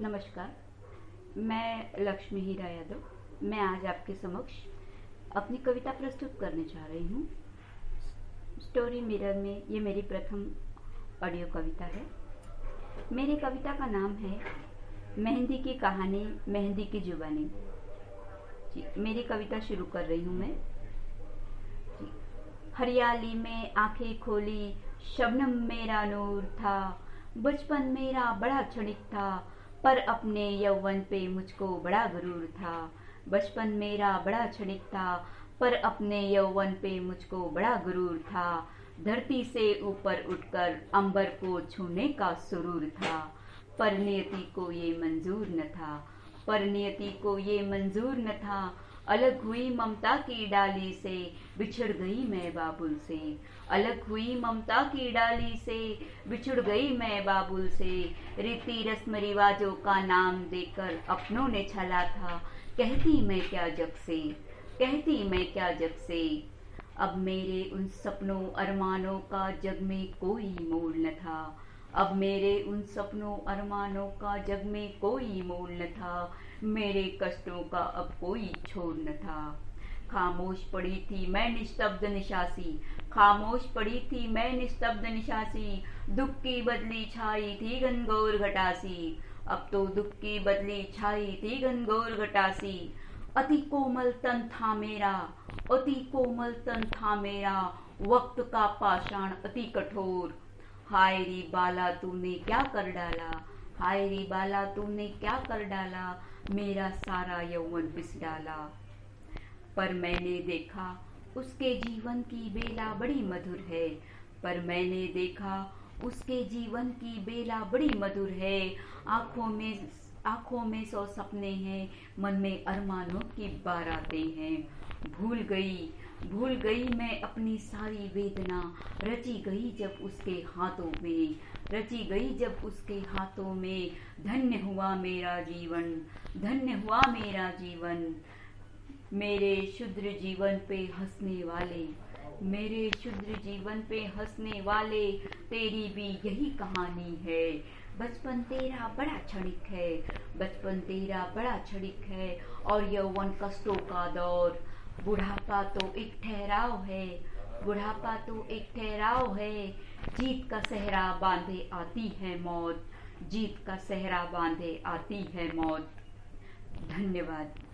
नमस्कार। मैं लक्ष्मी हीरा यादव। मैं आज आपके समक्ष अपनी कविता प्रस्तुत करने जा रही हूँ। स्टोरी मिरर में ये मेरी प्रथम ऑडियो कविता है। मेरी कविता का नाम है, मेहंदी की कहानी, मेहंदी की जुबानी। जी, मेरी कविता शुरू कर रही हूँ मैं। हरियाली में आँखें खोली, शबनम मेरा नूर था। बचपन मेरा बड़ा क्षणिक था। पर अपने यौवन पे मुझको बड़ा गुरूर था। बचपन मेरा बड़ा क्षणिक था, पर अपने यौवन पे मुझको बड़ा गुरूर था। धरती से ऊपर उठकर अंबर को छूने का सुरूर था। पर नियति को ये मंजूर न था। पर नियति को ये मंजूर न था। अलग हुई ममता की डाली से बिछड़ गई मैं बाबुल से। अलग हुई ममता की डाली से बिछड़ गई मैं बाबुल से। रीति रस्म रिवाजों का नाम देकर अपनों ने छला था। कहती मैं क्या जग से? कहती मैं क्या जग से? अब मेरे उन सपनों अरमानों का जग में कोई मोल न था। अब मेरे उन सपनों, अरमानों का जग में कोई मोल न था। मेरे कष्टों का अब कोई छोर न था। खामोश पड़ी थी मैं निस्तब्ध निशासी। खामोश पड़ी थी मैं निस्तब्ध निशासी। दुख की बदली छाई थी गनगौर घटासी। अब तो दुख की बदली छाई थी गनगौर घटासी। अति कोमल तन था मेरा, अति कोमल तन था मेरा। वक्त का पाषाण अति कठोर। हाय री बाला, तुमने क्या कर डाला? हाय री बाला, तुमने क्या कर डाला? मेरा सारा यौवन पिस डाला। पर मैंने देखा उसके जीवन की बेला बड़ी मधुर है। पर मैंने देखा उसके जीवन की बेला बड़ी मधुर है। आँखों में आँखों में सौ सपने हैं, मन में अरमानों की बारातें हैं। भूल गई भूल गई मैं अपनी सारी वेदना। रची गई जब उसके हाथों में, रची गई जब उसके हाथों में। धन्य हुआ मेरा जीवन, धन्य हुआ मेरा जीवन। मेरे शुद्र जीवन पे हंसने वाले मेरे शुद्र जीवन पे हंसने वाले, तेरी भी यही कहानी है। बचपन तेरा बड़ा क्षणिक है, बचपन तेरा बड़ा क्षणिक है, और यौवन कष्टों का दौर। बुढ़ापा तो एक ठहराव है, बुढ़ापा तो एक ठहराव है। जीत का सहरा बांधे आती है मौत, जीत का सहरा बांधे आती है मौत। धन्यवाद।